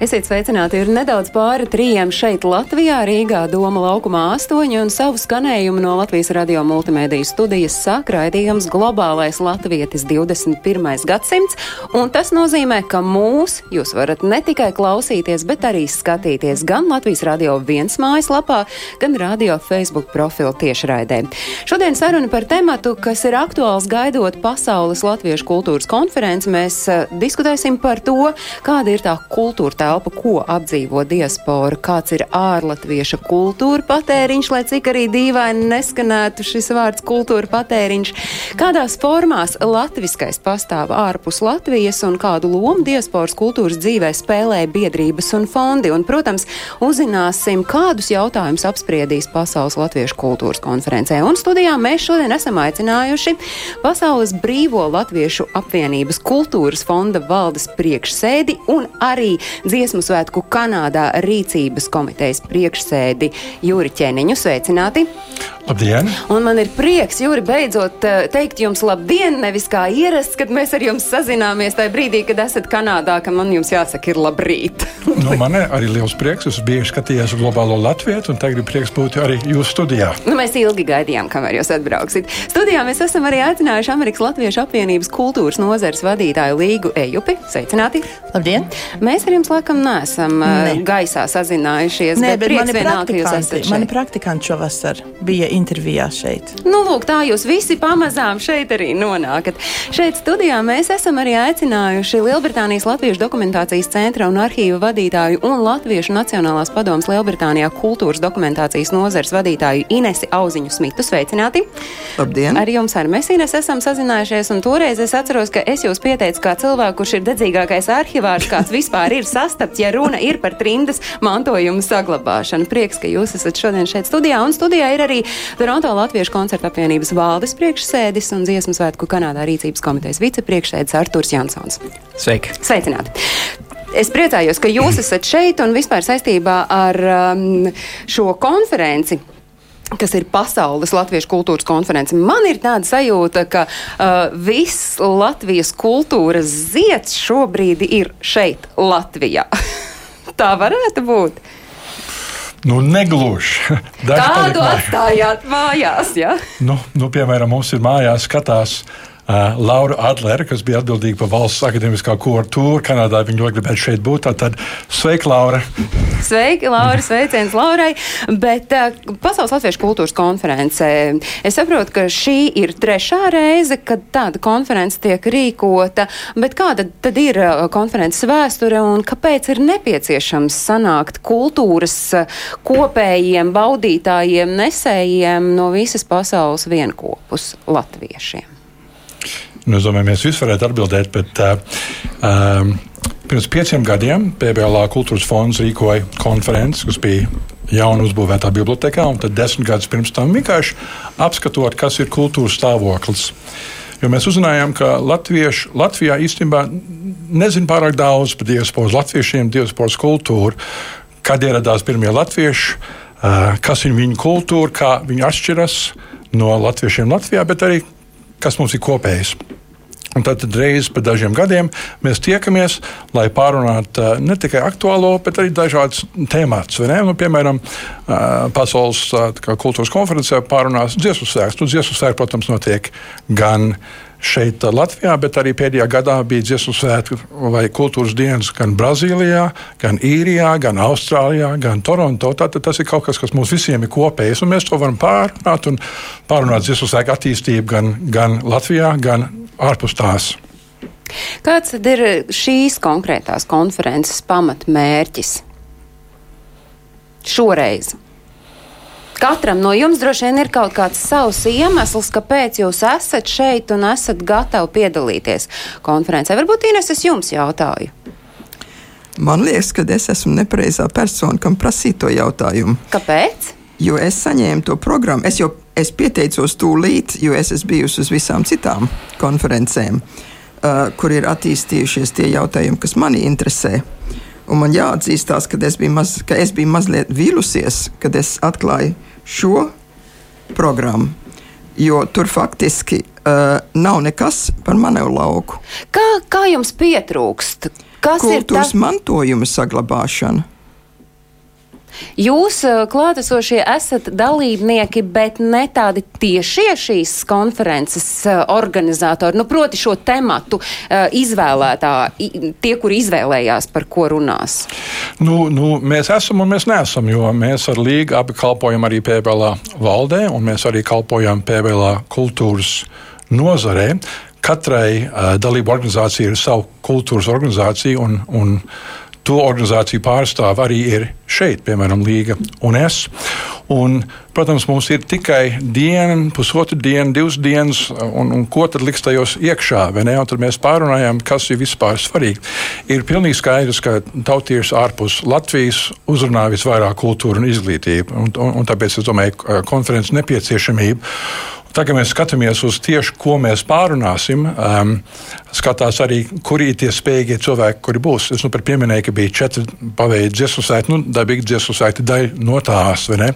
Esiet sveicināti! Ir nedaudz pāri trījiem šeit Latvijā, Rīgā, Doma laukumā astoņi un savu skanējumu no Latvijas radio multimediju studijas sāk raidījums Globālais Latvietis 21. gadsimts, un tas nozīmē, ka mūs jūs varat ne tikai klausīties, bet arī skatīties gan Latvijas radio viens mājaslapā, gan radio Facebook profilu tiešraidē. Šodien saruna par tematu, kas ir aktuāls gaidot pasaules latviešu kultūras konferenci. Mēs uh, diskutēsim par to, kāda ir tā kultūra telpa, ko apdzīvo diaspora, kāds ir ārlatvieša kultūra patēriņš, lai cik arī dīvaini neskanētu šis vārds kultūra patēriņš, kādās formās latviskais pastāv ārpus Latvijas un kādu lomu diasporas kultūras dzīvē spēlē biedrības un fondi. Un, protams, uzzināsim, kādus jautājumus apspriedīs Pasaules latviešu kultūras konferencē. Un studijā mēs šodien esam aicinājuši Pasaules brīvo latviešu apvienības kultūras fonda valdes priekšsēdi un arī dziesmu svētku Kanādā rīcības komitejas priekšsēdi Jūri Ķeniņu. Sveicināti! Labdien! Un man ir prieks, Jūri, beidzot eh, teikt jums labdien, nevis kā ierasts, kad mēs ar jums sazināmies tajā brīdī, kad esat Kanādā, ka man jums jāsaka ir labrīt. nu, man arī liels prieks. Es biju skatījies uz globālo Latviju, un tagad ir prieks būt arī jūsu studijā. Nu, mēs ilgi gaidījām, kamēr jūs atbrauksiet. Studijā mēs esam arī aicinājuši Amerikas Latviešu apvienības kultūras nozares vadītāju Līgu Ejupi. Sveicināti! Labdien! Mēs ar jums laikam neesam ne. Gaisā sazinājušies. Nē, bet prieks mani praktikanti, šeit. mani praktikanti šovasar bija intervijā šeit. Nu, lūk, tā jūs visi pamazām šeit arī nonākat. Šeit studijā mēs esam arī aicinājuši Lielbritānijas Latviešu dokumentācijas centra un arhīva vadītāju un Latviešu Nacionālās padomas Lielbritānijā kultūras dokumentācijas nozares vadītāju Inesi Auziņu Smitu. Sveicināti! Labdien! Ar jums ar Mesīnes esam sazinājušies, un toreiz es atceros, ka es jūs pieteicu kā cilvēku, kurš ir dedzīgākais arhivārs, kāds vispār ir sastaps, ja runa ir par trimdas mantojuma saglabāšanu. Prieks, ka jūs esat šodien šeit studijā, un studijā ir arī Toronto Latviešu koncerta apvienības valdes priekšsēdis un dziesmu svētku Kanādā rīcības komitejas vicepriekšsēdis Arturs Jansons. Sveiki! Sveicināti! Es priecājos, ka jūs esat šeit un vispār saistībā ar um, šo konferenci kas ir pasaules latviešu kultūras konference. Man ir tāda sajūta, ka uh, viss Latvijas kultūras zieds šobrīd ir šeit, Latvijā. Tā varētu būt. Nu, negluži. Daži mājās. atstājāt mājās? Ja? Nu, nu, piemēram, mums ir mājās skatās. Uh, Laura Adlere, kas bija atbildīga par valsts akadēmiskā kora tūru Kanādā, viņa ļoti gribētu šeit būt. Tad sveika, Laura! Sveiki, Laura! Sveiciens Laurai! Bet uh, Pasaules Latviešu kultūras konferencē es saprotu, ka šī ir trešā reize, kad tāda konference tiek rīkota. Bet kāda tad ir uh, konferences vēsture un kāpēc ir nepieciešams sanākt kultūras uh, kopējiem, baudītājiem, nesējiem no visas pasaules vienopus latviešiem? Nu, es domāju, mēs visi varētu atbildēt, bet um, pirms pieciem gadiem PBLā kultūras fonds rīkoja konferenci, kas bija jauna uzbūvētā bibliotekā, un tad desmit gadus pirms tam vienkārši apskatot, kas ir kultūras stāvoklis. Jo mēs uzzinājām, ka Latvieši, Latvijā īstenībā nezina pārāk daudz par diasporas latviešiem, diasporas kultūru, kad ieradās pirmie latvieši, kas ir viņu kultūra, kā viņi atšķiras no latviešiem Latvijā, bet arī kas mums ir kopējs. Un tad, reizes pēc dažiem gadiem mēs tiekamies, lai pārunātu uh, ne tikai aktuālo, bet arī dažādas tēmas. Nu, piemēram, uh, pasaules uh, kā kultūras konferencē pārunās dziesmu svētkus. Nu, dziesmu svētki, protams, notiek gan šeit, uh, Latvijā, bet arī pēdējā gadā bija dziesmu svētki vai kultūras dienas gan Brazīlijā, gan Īrijā, gan Austrālijā, gan Toronto. Tātad tas ir kaut kas, kas mums visiem ir kopējs, un mēs to varam pārunāt un pārunāt dziesmu svētku attīstību gan, gan Latvijā, gan ārpus tās. Kāds ir šīs konkrētās konferences pamatmērķis šoreiz? Katram no jums droši vien ir kaut kāds savs iemesls, kāpēc jūs esat šeit un esat gatavi piedalīties konferencē. Varbūt Ines, es jums jautāju. Man liekas, ka es esmu nepareizā persona, kam prasīt to jautājumu. Kāpēc? Jo es saņēmu to programmu, es jau es pieteicos tūlīt, jo es esmu bijusi uz visām citām konferencēm. uh, kur ir attīstījušies tie jautājumi, kas mani interesē. Un man jāatzīstās, ka es biju, maz, ka es biju mazliet vīlusies, kad es atklāju šo programmu. Jo tur faktiski uh, nav nekas par manu lauku. Kā, kā jums pietrūkst? Kas ir Kultūras tas? mantojuma saglabāšana. Jūs uh, klātesošie esat dalībnieki, bet ne tādi tiešie šīs konferences uh, organizatori. Nu, proti šo tematu uh, izvēlētā, tie, kuri izvēlējās, par ko runās. Nu, nu, mēs esam un mēs neesam, jo mēs ar Līgu abi kalpojam arī PBLā valdē, un mēs arī kalpojam PBLā kultūras nozarē. Katrai uh, dalību organizācijai ir sava kultūras organizācija, un, un to organizāciju pārstāv arī ir šeit, piemēram, Līga un es. Un, protams, mums ir tikai diena, pusotra diena, divas dienas, un, un ko tad liks tajos iekšā? tad mēs pārunājām, kas ir vispār svarīgi. Ir pilnīgi skaidrs, ka tautieši ārpus Latvijas uzrunā visvairāk kultūru un izglītību, un, un, un tāpēc es domāju, ka konferences nepieciešamība. Tagad mēs skatāmies uz tieši, ko mēs pārunāsim. Um, skatās arī, kuri ir tie spējīgie cilvēki, kuri būs. Es nu pat pieminēju, ka bija četri paveidi dziesmu saiti, nu, dabīgi dziesmu saiti daļa no tās. ne?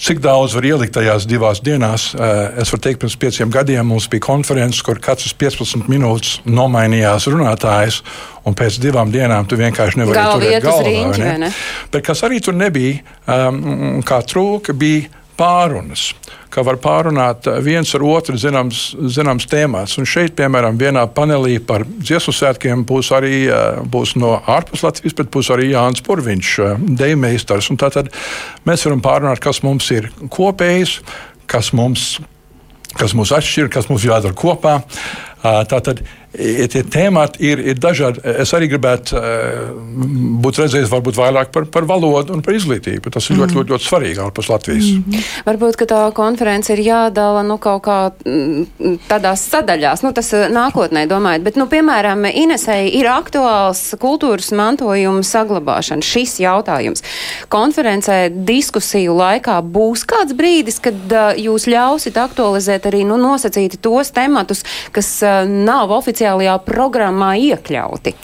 Cik daudz var ielikt tajās divās dienās? Uh, es varu teikt, pirms pieciem gadiem mums bija konferences, kur katrs 15 minūtes nomainījās runātājs. Un pēc divām dienām tu vienkārši nevari turēt galvā, riņķi, vai vai ne? Bet kas arī tur nebija, um, kā trūka, bija pārunas. Ka var pārunāt viens ar otru zināms, zināms tēmās. Un šeit, piemēram, vienā panelī par dziesmu svētkiem būs arī uh, būs no ārpus Latvijas, bet būs arī Jānis Purviņš, uh, dejmeistars. Tātad mēs varam pārunāt, kas mums ir kopējs, kas mums, kas mūs atšķir, kas mums jādara kopā. Uh, Tātad tie temati ir, ir dažādi. Es arī gribētu uh, būt redzējis varbūt vairāk par, par valodu un par izglītību. Tas ir ļoti, ļoti, ļoti svarīgi ārpus Latvijas. Varbūt ka tā konference ir jādala nu, kaut kā mm, tādās sadaļās. Nu, tas eh, nākotnē domājot. Bet, nu, piemēram, Inesei ir aktuāls kultūras mantojuma saglabāšana. Šis jautājums. Konferencē diskusiju laikā būs kāds brīdis, kad uh, jūs ļausit aktualizēt arī nu, nosacīti tos tematus, kas nav oficiālajā programmā iekļauti.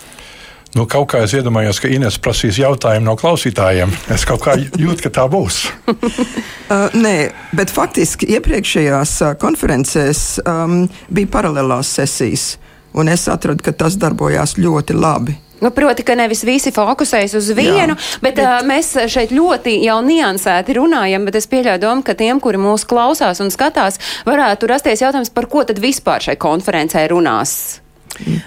Nu, kaut kā es iedomājos, ka Inês prasīs jautājumu no klausītājiem. Es kaut kā jūtu, ka tā būs. Uh, nē, bet faktiski iepriekšējās uh, konferencēs um, bija paralēlās sesijas, un es atradu, ka tas darbojās ļoti labi. Nu, proti, ka nevis visi fokusējas uz vienu, Jā, bet, bet uh, mēs šeit ļoti jau niansēti runājam, bet es pieļauju domu, ka tiem, kuri mūs klausās un skatās, varētu rasties jautājums, par ko tad vispār šai konferencē runās.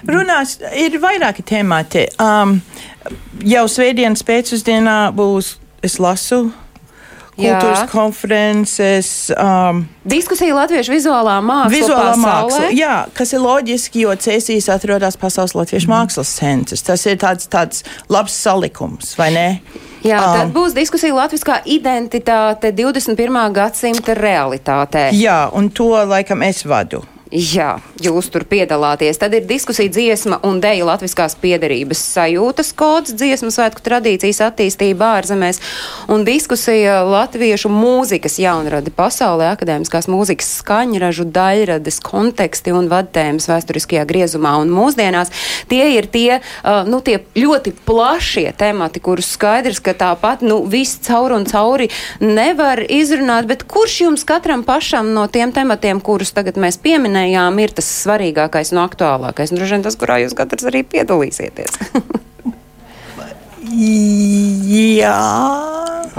Runās, ir vairāki temati. Um, jau svētdienas pēcpusdienā būs, es lasu, kultūras Jā. konferences. Um, Diskusija latviešu vizuālā māksla. Vizuālā pasaulē. māksla, jā, kas ir loģiski, jo Cēsīs atrodas Pasaules Latviešu mm. mākslas centrs. Tas ir tāds, tāds labs salikums, vai ne? Jā, Um, tad būs diskusija latviskā identitāte 21. gadsimta realitātē. Jā, un to laikam es vadu. Jā, jūs tur piedalāties. Tad ir diskusija dziesma un deja latviskās piedarības sajūtas kods, dziesmu svētku tradīcijas attīstība ārzemēs un diskusija latviešu mūzikas jaunradi pasaulē, akadēmiskās mūzikas skaņražu, daļrades, konteksti un vadtēmas vēsturiskajā griezumā un mūsdienās. Tie ir tie, uh, nu, tie ļoti plašie temati, kurus skaidrs, ka tāpat, nu, viss cauri un cauri nevar izrunāt, bet kurš jums katram pašam no tiem tematiem, kurus tagad mēs pieminējām, ir tas svarīgākais un aktuālākais? Un droši vien tas, kurā jūs katrs arī piedalīsieties. Jā,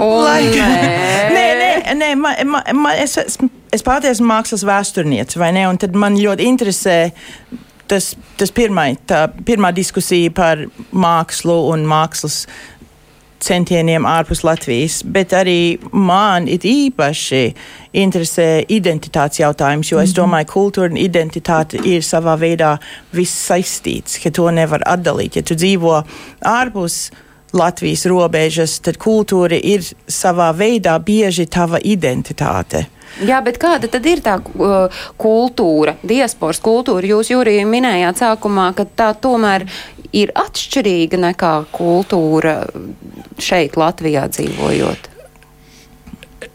Un Laikam. nē. nē, nē, nē man, man, man, es, esmu- es pati esmu mākslas vēsturniece, vai ne? Un tad man ļoti interesē tas, tas pirmai, tā, pirmā diskusija par mākslu un mākslas centieniem ārpus Latvijas, bet arī man it īpaši interesē identitātes jautājums, jo es domāju, ka kultūra un identitāte ir savā veidā viss saistīts, ka to nevar atdalīt. Ja tu dzīvo ārpus Latvijas robežas, tad kultūra ir savā veidā bieži tava identitāte. Jā, bet kāda tad ir tā uh, kultūra, diasporas kultūra? Jūs, Jūrija, minējāt sākumā, ka tā tomēr ir atšķirīga nekā kultūra šeit, Latvijā dzīvojot.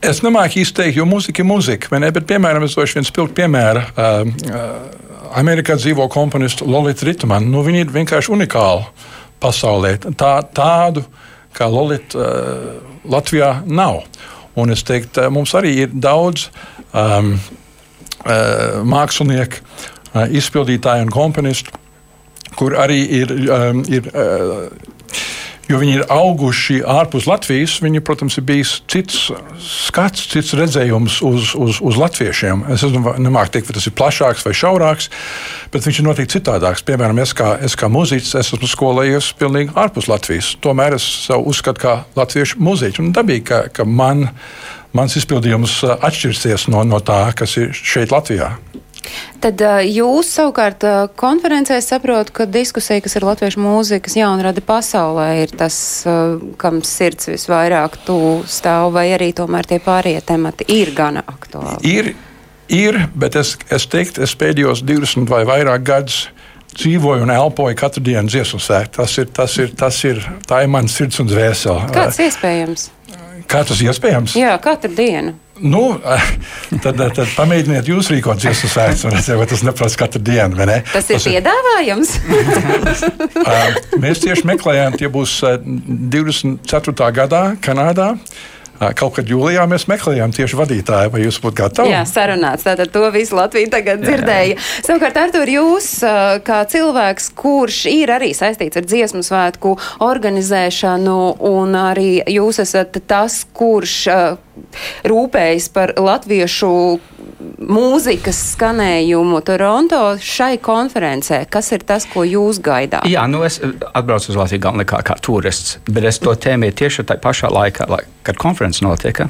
Es nemāku izteikt, jo mūzika ir mūzika. ne? Bet, piemēram, es došu vienu spilgtu piemēru. Uh, uh, Amerikā dzīvo komponists Lolita Ritmana. Nu, viņa ir vienkārši unikāla pasaulē. Tā, tādu kā Lolita uh, Latvijā nav. Un es teiktu, mums arī ir daudz um, uh, mākslinieku, uh, izpildītāju un komponistu, kur arī ir. Um, ir uh, jo viņi ir auguši ārpus Latvijas, viņi, protams, ir bijis cits skats, cits redzējums uz, uz, uz latviešiem. Es nemāku teikt, vai tas ir plašāks vai šaurāks, bet viņš ir noteikti citādāks. Piemēram, es kā, es kā mūziķis es esmu skolējies pilnīgi ārpus Latvijas. Tomēr es sev uzskatu kā latviešu mūziķu. Un dabīgi, ka, ka man, mans izpildījums atšķirsies no, no tā, kas ir šeit Latvijā. Tad jūs savukārt konferencē saprotat, ka diskusija, kas ir latviešu mūzikas jaunrada pasaulē, ir tas, kam sirds visvairāk tuvu stāv, vai arī tomēr tie pārējie temati ir gana aktuāli? Ir, ir bet es, es teiktu, es pēdējos 20 vai vairāk gadus dzīvoju un elpoju katru dienu dziesmu sēkt. Tas ir, tas ir, tas ir, tā ir mans sirds un dvēsele. Kāds iespējams? Kā tas iespējams? Jā, katru dienu. Nu, tad, tad pamēģiniet jūs rīkot dziesmu svētkus, un redzēt, vai tas neprasa katru dienu. Ne? Tas ir tas piedāvājums. Mēs tieši meklējām, tie būs 24. gadā Kanādā. Kaut kad jūlijā mēs meklējām tieši vadītāju, vai jūs būtu gatavi? Jā, sarunāts. Tātad to visu Latviju tagad dzirdēja. Jā, jā. Savukārt, Artur, jūs kā cilvēks, kurš ir arī saistīts ar dziesmu svētku organizēšanu, un arī jūs esat tas, kurš rūpējas par latviešu mūzikas skanējumu Toronto šai konferencē. Kas ir tas, ko jūs gaidāt? Jā, nu es atbraucu uz Latviju galvenokārt kā turists, bet es to tēmēju tieši tajā pašā laikā, lai, kad konference notika,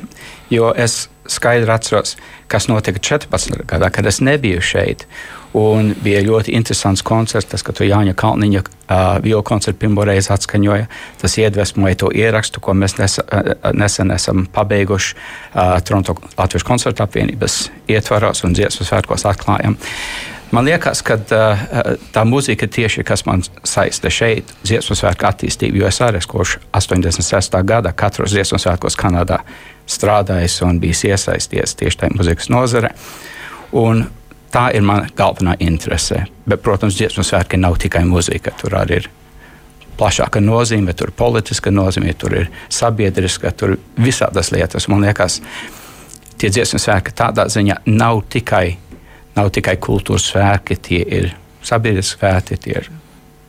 jo es skaidri atceros, kas notika 14. gadā, kad es nebiju šeit. Un bija ļoti interesants koncerts, tas, ka tu Jāņa Kalniņa uh, viola koncertu pirmo reizi atskaņoja. Tas iedvesmoja to ierakstu, ko mēs nesa, nesen esam pabeiguši uh, Toronto Latvijas koncertu apvienības ietvaros un dziesmu svētkos atklājam. Man liekas, ka uh, tā mūzika tieši kas man saista šeit, dziesmu svētku attīstību, jo es arī kopš 86. gada katros dziesmu svētkos Kanādā strādājis un bijis iesaisties tieši tajā mūzikas nozare. Un tā ir mana galvenā interese. Bet, protams, dziesmu svētki nav tikai muzika. Tur arī ir plašāka nozīme, tur ir politiska nozīme, tur ir sabiedriska, tur ir visādas lietas. Man liekas, tie dziesmu svētki tādā ziņā nav tikai, nav tikai kultūras svētki, tie ir sabiedriski svētki, tie ir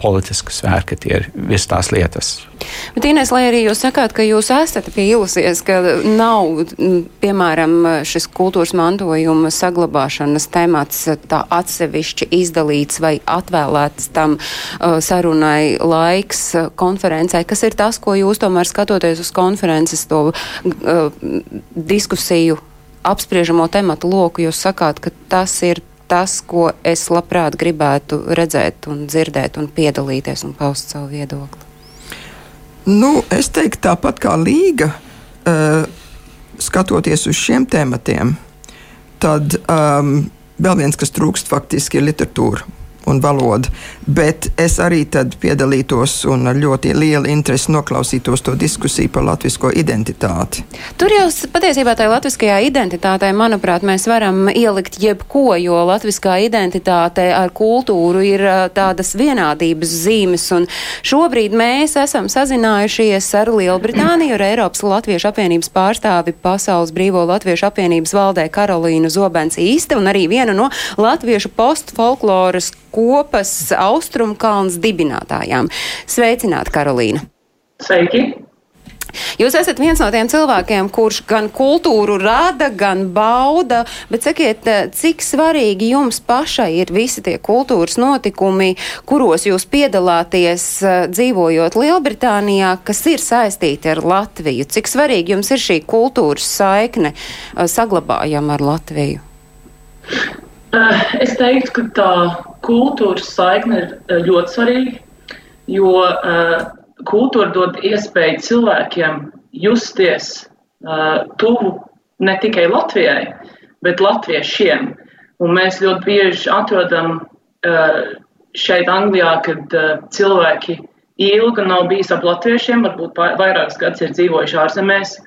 politiski svētki, tie ir visas tās lietas. Bet, Inês, lai arī jūs sakāt, ka jūs esat vīlusies, ka nav, piemēram, šis kultūras mantojuma saglabāšanas temats tā atsevišķi izdalīts vai atvēlēts tam uh, sarunai laiks uh, konferencē, kas ir tas, ko jūs tomēr skatoties uz konferences to uh, diskusiju apspriežamo tematu loku, jūs sakāt, ka tas ir tas, ko es labprāt gribētu redzēt un dzirdēt un piedalīties un paust savu viedokli? Nu, es teiktu, tāpat kā Līga, uh, skatoties uz šiem tematiem, tad um, vēl viens, kas trūkst, faktiski ir literatūra un valoda. Bet es arī piedalītos un ar ļoti lielu interesi noklausītos to diskusiju par latviešu identitāti. Tur jau patiesībā tajā latviskajā identitātē, manuprāt, mēs varam ielikt jebko, jo latviskā identitāte ar kultūru ir tādas vienādības zīmes. Un šobrīd mēs esam sazinājušies ar Lielbritāniju, ar Eiropas Latviešu apvienības pārstāvi Pasaules Brīvo Latviešu apvienības valdē Karolīnu Zobens īste un arī vienu no latviešu postfolkloras kopas Austrumkalns dibinātājām. Sveicināti, Karolīna! Sveiki! Jūs esat viens no tiem cilvēkiem, kurš gan kultūru rada, gan bauda, bet sakiet, cik svarīgi jums pašai ir visi tie kultūras notikumi, kuros jūs piedalāties dzīvojot Lielbritānijā, kas ir saistīti ar Latviju? Cik svarīgi jums ir šī kultūras saikne saglabājama ar Latviju? Eh, es teiktu, ka tā kultūras saikne ir eh, ļoti svarīga, jo uh, kultūra dod iespēju cilvēkiem justies tuvu ne tikai Latvijai, bet latviešiem. Un mēs ļoti bieži atrodam šeit, Anglijā, kad cilvēki ilgi nav bijis ap latviešiem, varbūt vairākus gadus ir dzīvojuši ārzemēs.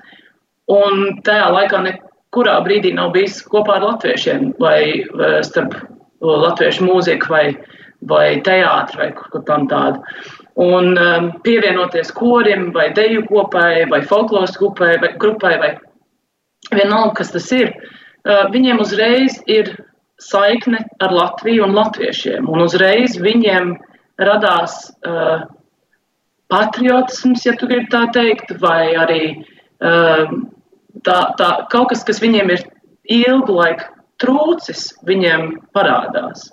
Un tajā laikā ne, kurā brīdī nav bijis kopā ar latviešiem vai starp latviešu mūziku vai, vai teātri vai kaut kam tādu. Un um, pievienoties korim vai deju kopai vai folkloras grupai vai, grupai vai vienalga, kas tas ir, uh, viņiem uzreiz ir saikne ar Latviju un latviešiem. Un uzreiz viņiem radās uh, patriotisms, ja tu gribi tā teikt, vai arī uh, tā, tā, kaut kas, kas viņiem ir ilgu laiku trūcis, viņiem parādās.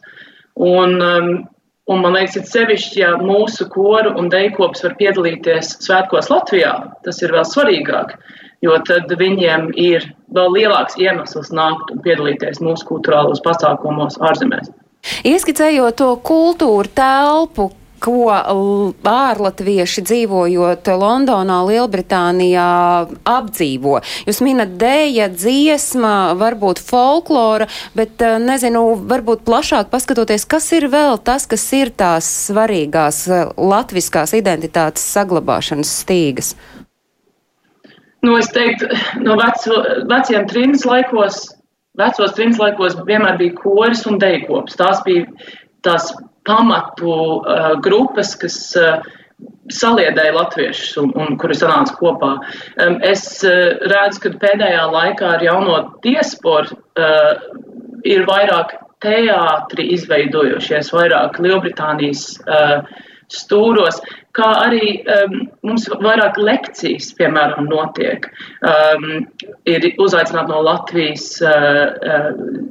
Un, um, un man liekas, ir sevišķi, ja mūsu koru un dejkops var piedalīties svētkos Latvijā, tas ir vēl svarīgāk, jo tad viņiem ir vēl lielāks iemesls nākt un piedalīties mūsu kultūrālos pasākumos ārzemēs. Ieskicējot to kultūru telpu, ko ārlatvieši dzīvojot Londonā, Lielbritānijā apdzīvo. Jūs minat dēja, dziesma, varbūt folklora, bet eh, nezinu, varbūt plašāk paskatoties, kas ir vēl tas, kas ir tās svarīgās eh, latviskās identitātes saglabāšanas stīgas. Nu, es teiktu, no veco, veciem trims laikos, vecos trims laikos vienmēr bija koris un dejkops. Tās bija tās pamatu uh, grupas, kas uh, saliedēja latviešus un, un kuri sanāca kopā. Um, es uh, redzu, ka pēdējā laikā ar jauno diasporu uh, ir vairāk teātri izveidojušies, vairāk Lielbritānijas uh, stūros, kā arī um, mums vairāk lekcijas, piemēram, notiek. Um, ir uzaicināti no Latvijas uh, uh,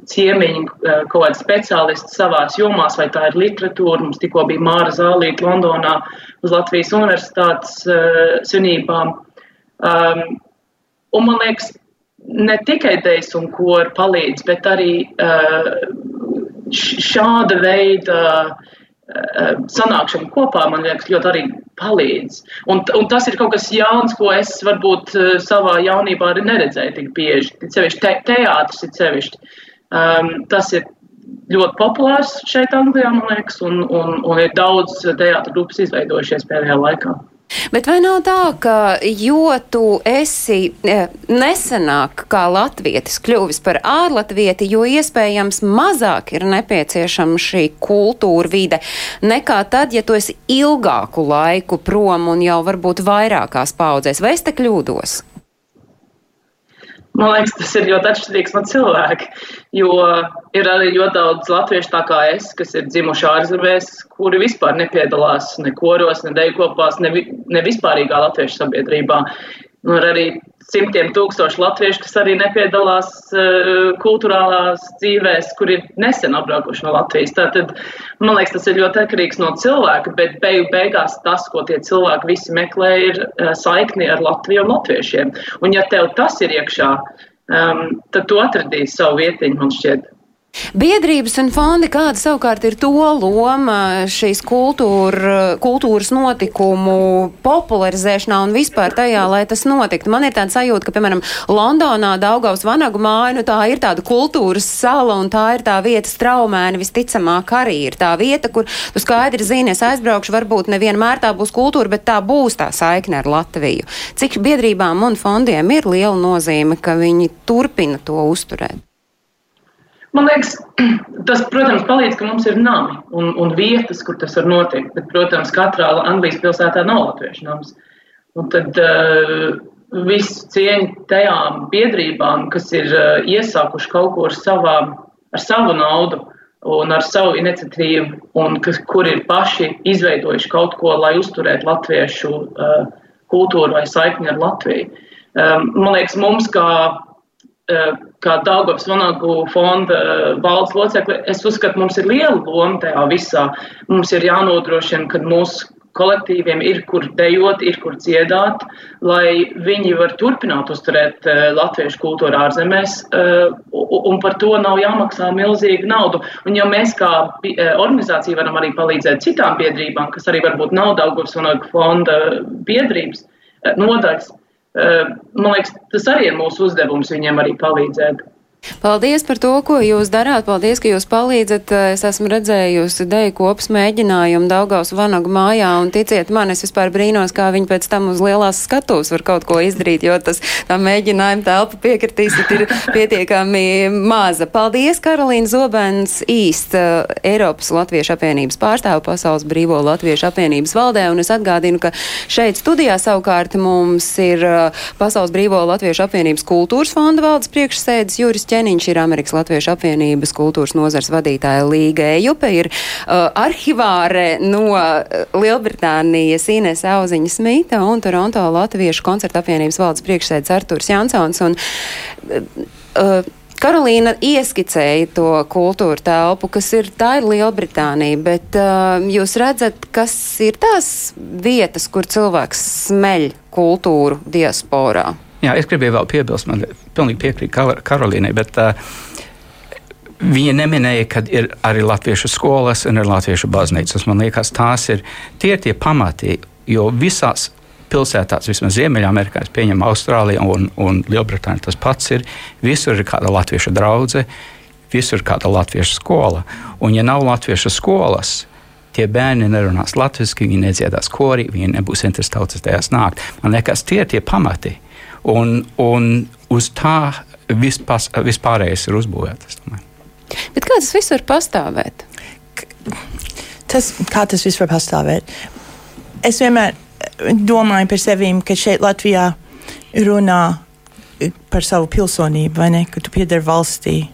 ciemiņu uh, kaut kādi speciālisti savās jomās, vai tā ir literatūra. Mums tikko bija Māra Zālīta Londonā uz Latvijas universitātes uh, svinībām. Um, un man liekas, ne tikai dēļas un kori palīdz, bet arī uh, šāda veida uh, sanākšana kopā, man liekas, ļoti arī palīdz. Un, un tas ir kaut kas jauns, ko es varbūt eh, savā jaunībā arī neredzēju tik bieži. Sevišķi te, teātris ir sevišķi. Um, tas ir ļoti populārs šeit Anglijā, man liekas, un, un, un ir daudz teātra grupas izveidojušies pēdējā laikā. Bet vai nav tā, ka jo tu esi e, nesenāk kā latvietis kļuvis par ārlatvieti, jo iespējams mazāk ir nepieciešama šī kultūra vide nekā tad, ja tu esi ilgāku laiku prom un jau varbūt vairākās paudzēs? Vai es te kļūdos? Man liekas, tas ir ļoti atšķirīgs no cilvēka. Jo ir arī ļoti daudz latviešu, tā kā es, kas ir dzimuši ārzemēs, kuri vispār nepiedalās ne koros, ne dejkopās, ne, ne vispārīgā latviešu sabiedrībā. Nu, ir arī simtiem tūkstoši latviešu, kas arī nepiedalās uh, kultūrālās dzīvēs, kur ir nesen apbraukuši no Latvijas. Tātad, man liekas, tas ir ļoti atkarīgs no cilvēka, bet beigu beigās tas, ko tie cilvēki visi meklē, ir uh, saikni ar Latviju un latviešiem. Un ja tev tas ir iekšā, um, tad tu atradīsi savu vietiņu, man šķiet. Biedrības un fondi, kāda savukārt ir to loma šīs kultūra, kultūras notikumu popularizēšanā un vispār tajā, lai tas notiktu? Man ir tāds sajūta, ka, piemēram, Londonā Daugaus Vanagu māja, nu tā ir tāda kultūras sala un tā ir tā vieta straumēni visticamāk arī ir tā vieta, kur tu skaidri zini, es aizbraukšu, varbūt nevienmēr tā būs kultūra, bet tā būs tā saikne ar Latviju. Cik biedrībām un fondiem ir liela nozīme, ka viņi turpina to uzturēt? Man liekas, tas, protams, palīdz, ka mums ir nami un, un vietas, kur tas var notikt. Bet, protams, katrā Anglijas pilsētā nav latviešu nams. Un tad uh, viss cieņa tajām biedrībām, kas ir uh, iesākuši kaut ko ar, savām, ar savu naudu un ar savu iniciatīvu, un kas, kur ir paši izveidojuši kaut ko, lai uzturētu latviešu uh, kultūru vai saikni ar Latviju. Um, man liekas, mums kā Eh, kā Dāngovas Vanagu fonda eh, valdes locekli, es uzskatu, mums ir liela loma tajā visā. Mums ir jānodrošina, ka mūsu kolektīviem ir kur dejot, ir kur dziedāt, lai viņi var turpināt uzturēt uh, latviešu kultūru ārzemēs, uh, un par to nav jāmaksā milzīga nauda. Un ja mēs kā organizācija varam arī palīdzēt citām biedrībām, kas arī varbūt nav Daugavas un fonda biedrības nodaļas, Man liekas, tas arī ir mūsu uzdevums viņiem arī palīdzēt. Paldies par to, ko jūs darāt. Paldies, ka jūs palīdzat. Es esmu redzējusi deju kopas mēģinājumu Daugaus Vanagu mājā, un ticiet man, es vispār brīnos, kā viņi pēc tam uz lielās skatuves var kaut ko izdarīt, jo tas tā mēģinājuma telpa piekritīsit ir pietiekami maza. Paldies, Karolīna Zobens, īst uh, Eiropas Latviešu apvienības pārstāvu Pasaules brīvo Latviešu apvienības valdē, un es atgādinu, ka šeit studijā savukārt mums ir uh, Pasaules brīvo Latviešu apvienības kultūras fonda valdes priekšsēdis Juris Ķēniņš ir Amerikas Latviešu apvienības kultūras nozars vadītāja Līga Ejupe, ir uh, arhivāre no uh, Lielbritānijas Ines Auziņa Smita un Toronto Latviešu koncerta apvienības valdes priekšsēdis Arturs Jansons. Un, uh, uh, Karolīna ieskicēja to kultūra telpu, kas ir tā ir Lielbritānija, bet uh, jūs redzat, kas ir tās vietas, kur cilvēks smeļ kultūru diasporā? Jā, es gribēju vēl piebilst, man pilnīgi piekrīt Karolīnai, bet uh, Viņa neminēja, ka ir arī latviešu skolas un ir latviešu baznīcas. Man liekas, tās ir tie, tie pamati, jo visās pilsētās, vismaz Ziemeļamerikā, pieņem Austrālija un, un Lielbritānija, tas pats ir. Visur ir kāda latviešu draudzene, visur ir kāda latviešu skola. Un, ja nav latviešu skolas, tie bērni nerunās latviešu, viņi nedziedās korī, viņi nebūs interesēti tajās nākt. Man liekas, tie ir tie pamati un, un uz tā vispār, vispārējais ir uzbūvēts. Bet kā tas viss var pastāvēt? Tas, kā tas viss var pastāvēt? Es vienmēr domāju par sevi, ka šeit Latvijā runā par savu pilsonību, vai ne? Ka tu pieder valstī.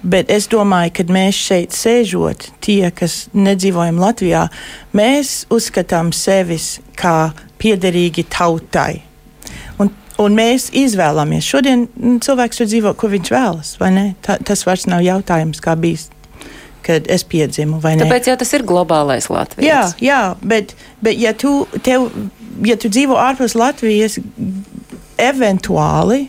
Bet es domāju, ka mēs šeit sēžot, tie, kas nedzīvojam Latvijā, mēs uzskatām sevi kā piederīgi tautai. Un mēs izvēlamies. Šodien mm, cilvēks var dzīvot, ko viņš vēlas. Ta, tas vairs nav jautājums, kā bijis kad es piedzimu. Tāpēc jau tas ir globālais Latvijas. Jā, jā bet, bet ja, tu, tev, ja tu dzīvo ārpus Latvijas, eventuāli,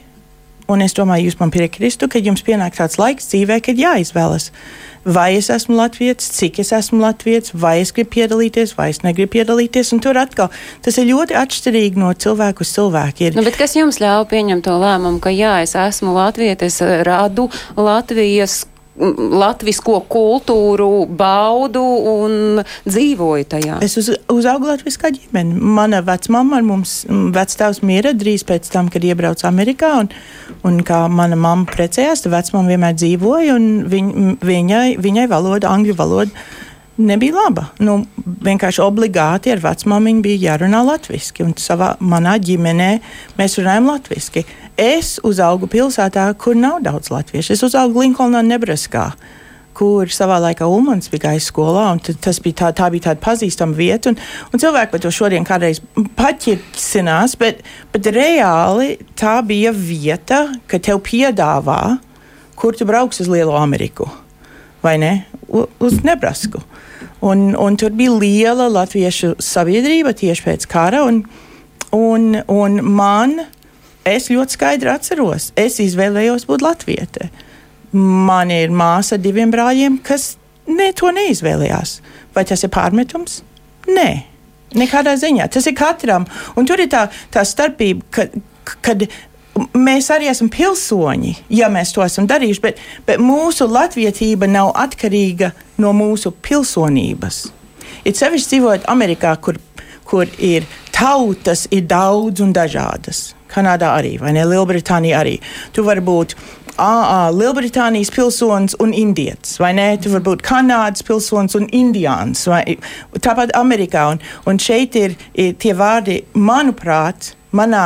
un es domāju, jūs man piekristu, ka jums pienāk tāds laiks dzīvē, kad jāizvēlas. Uh, vai es esmu latviečs, cik es esmu latviečs, vai es gribu piedalīties, vai es negribu piedalīties. Tur atkal tas ir ļoti atšķirīgi no cilvēku uz cilvēku. Ir. Nu, kas jums ļauj pieņemt to lēmumu, ka jā, es esmu latvietis, radu Latvijas latvisko kultūru baudu un dzīvoju tajā. Es uz, uzaugu latviskā ģimene. Mana vecmama ar mums, vectēvs mira drīz pēc tam, kad iebrauca Amerikā, un, un kā mana mamma precējās, tad vecmama vienmēr dzīvoja, un viņ, viņai, viņai valoda, angļu valoda, nebija laba. Nu, vienkārši obligāti ar vecmāmiņu bija jārunā latviešu, un savā manā ģimenē mēs runājam latviešu. Es uzaugu pilsētā, kur nav daudz latviešu. Es uzaugu Linkolnā, Nebraskā. Kur savā laikā Ulmans bija gājis skolā, un tas bija tā, tā bija tāda pazīstama vieta. Un, un cilvēki par to šodien kādreiz paķirsinās, bet, bet reāli tā bija vieta, ka tev piedāvā, kur tu brauks uz Lielo Ameriku vai ne? Uz Nebrasku. Un, un tur bija liela latviešu sabiedrība tieši pēc kara. Un, un, un man, es ļoti skaidri atceros, es izvēlējos būt latviete. Man ir māsa ar diviem brāļiem, kas ne, to neizvēlējās. Vai tas ir pārmetums? Nē, nekādā ziņā. Tas ir katram. Un tur ir tā, tā starpība, kad, kad mēs arī esam pilsoņi, ja mēs to esam darījuši, bet, bet mūsu latvietība nav atkarīga no mūsu pilsonības. Ir sevišķi dzīvojot Amerikā, kur, kur ir tautas, ir daudz un dažādas. Kanādā arī, vai ne? Lielbritānija arī. Tu vari būt ā, Lielbritānijas pilsonis un indietis, vai ne? Tu vari būt Kanādas pilsonis un indiāns, vai tāpat Amerikā. Un, un šeit ir, ir tie vārdi, manuprāt, manā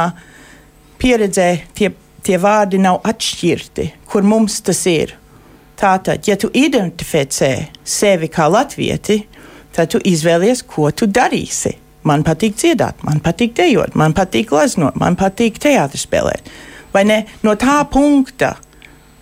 pieredzē tie, tie vārdi nav atšķirti, kur mums tas ir. Tātad, ja tu identificē sevi kā latvieti, tad tu izvēlies, ko tu darīsi. Man patīk dziedāt, man patīk dejot, man patīk glaznot, man patīk teātris spēlēt. Vai ne? No tā punkta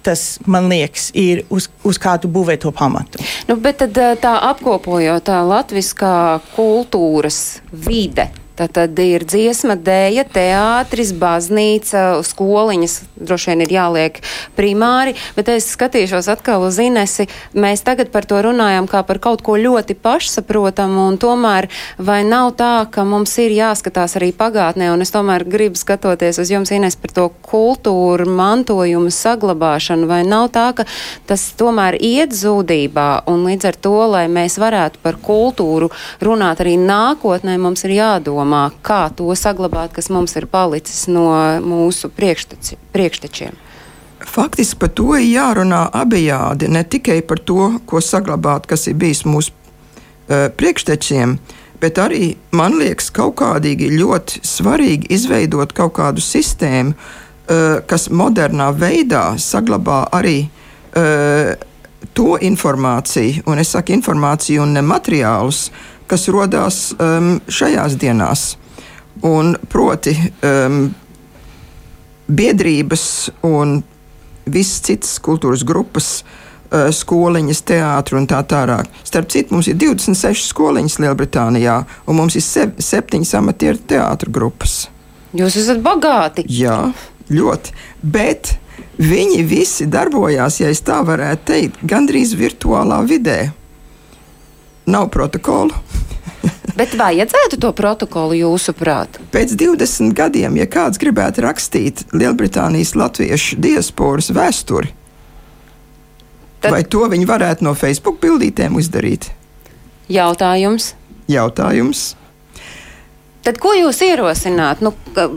tas, man liekas, ir uz, uz kādu būvēt to pamatu. Nu, bet tad, tā apkopojot tā latviskā kultūras vide Tad ir dziesma, dēļa, teātris, baznīca, skoliņas. Droši vien ir jāliek primāri, bet es skatīšos atkal uz Inesi. Mēs tagad par to runājam kā par kaut ko ļoti pašsaprotamu, un tomēr vai nav tā, ka mums ir jāskatās arī pagātnē, un es tomēr gribu skatoties uz jums, Ines, par to kultūru, mantojumu saglabāšanu, vai nav tā, ka tas tomēr iet zudībā, un līdz ar to, lai mēs varētu par kultūru runāt arī nākotnē, mums ir jādomā jādomā, kā to saglabāt, kas mums ir palicis no mūsu priekšteči, priekštečiem. Faktiski par to ir jārunā abejādi. Ne tikai par to, ko saglabāt, kas ir bijis mūsu uh, priekštečiem, bet arī man liekas, kaut kādīgi ļoti svarīgi izveidot kaut kādu sistēmu, uh, kas modernā veidā saglabā arī uh, to informāciju, un es saku informāciju un ne materiālus, uh, kas radās um, šajās dienās. Un proti, um, biedrības un visas citas kultūras grupas, uh, skoliņas, teātris un tā tālāk. Starp citu, mums ir 26 skoliņas Lielbritānijā, un mums ir se septiņas amatieru teātris grupas. Jūs esat bagāti! Jā, ļoti. Bet viņi visi darbojās, ja tā varētu teikt, gandrīz virtuālā vidē nav protokolu. Bet vajadzētu to protokolu jūsuprāt? Pēc 20 gadiem, ja kāds gribētu rakstīt Lielbritānijas latviešu diasporas vēsturi, tad vai to viņi varētu no Facebook bildītēm izdarīt? Jautājums. Jautājums. Tad ko jūs ierosināt? Nu, ka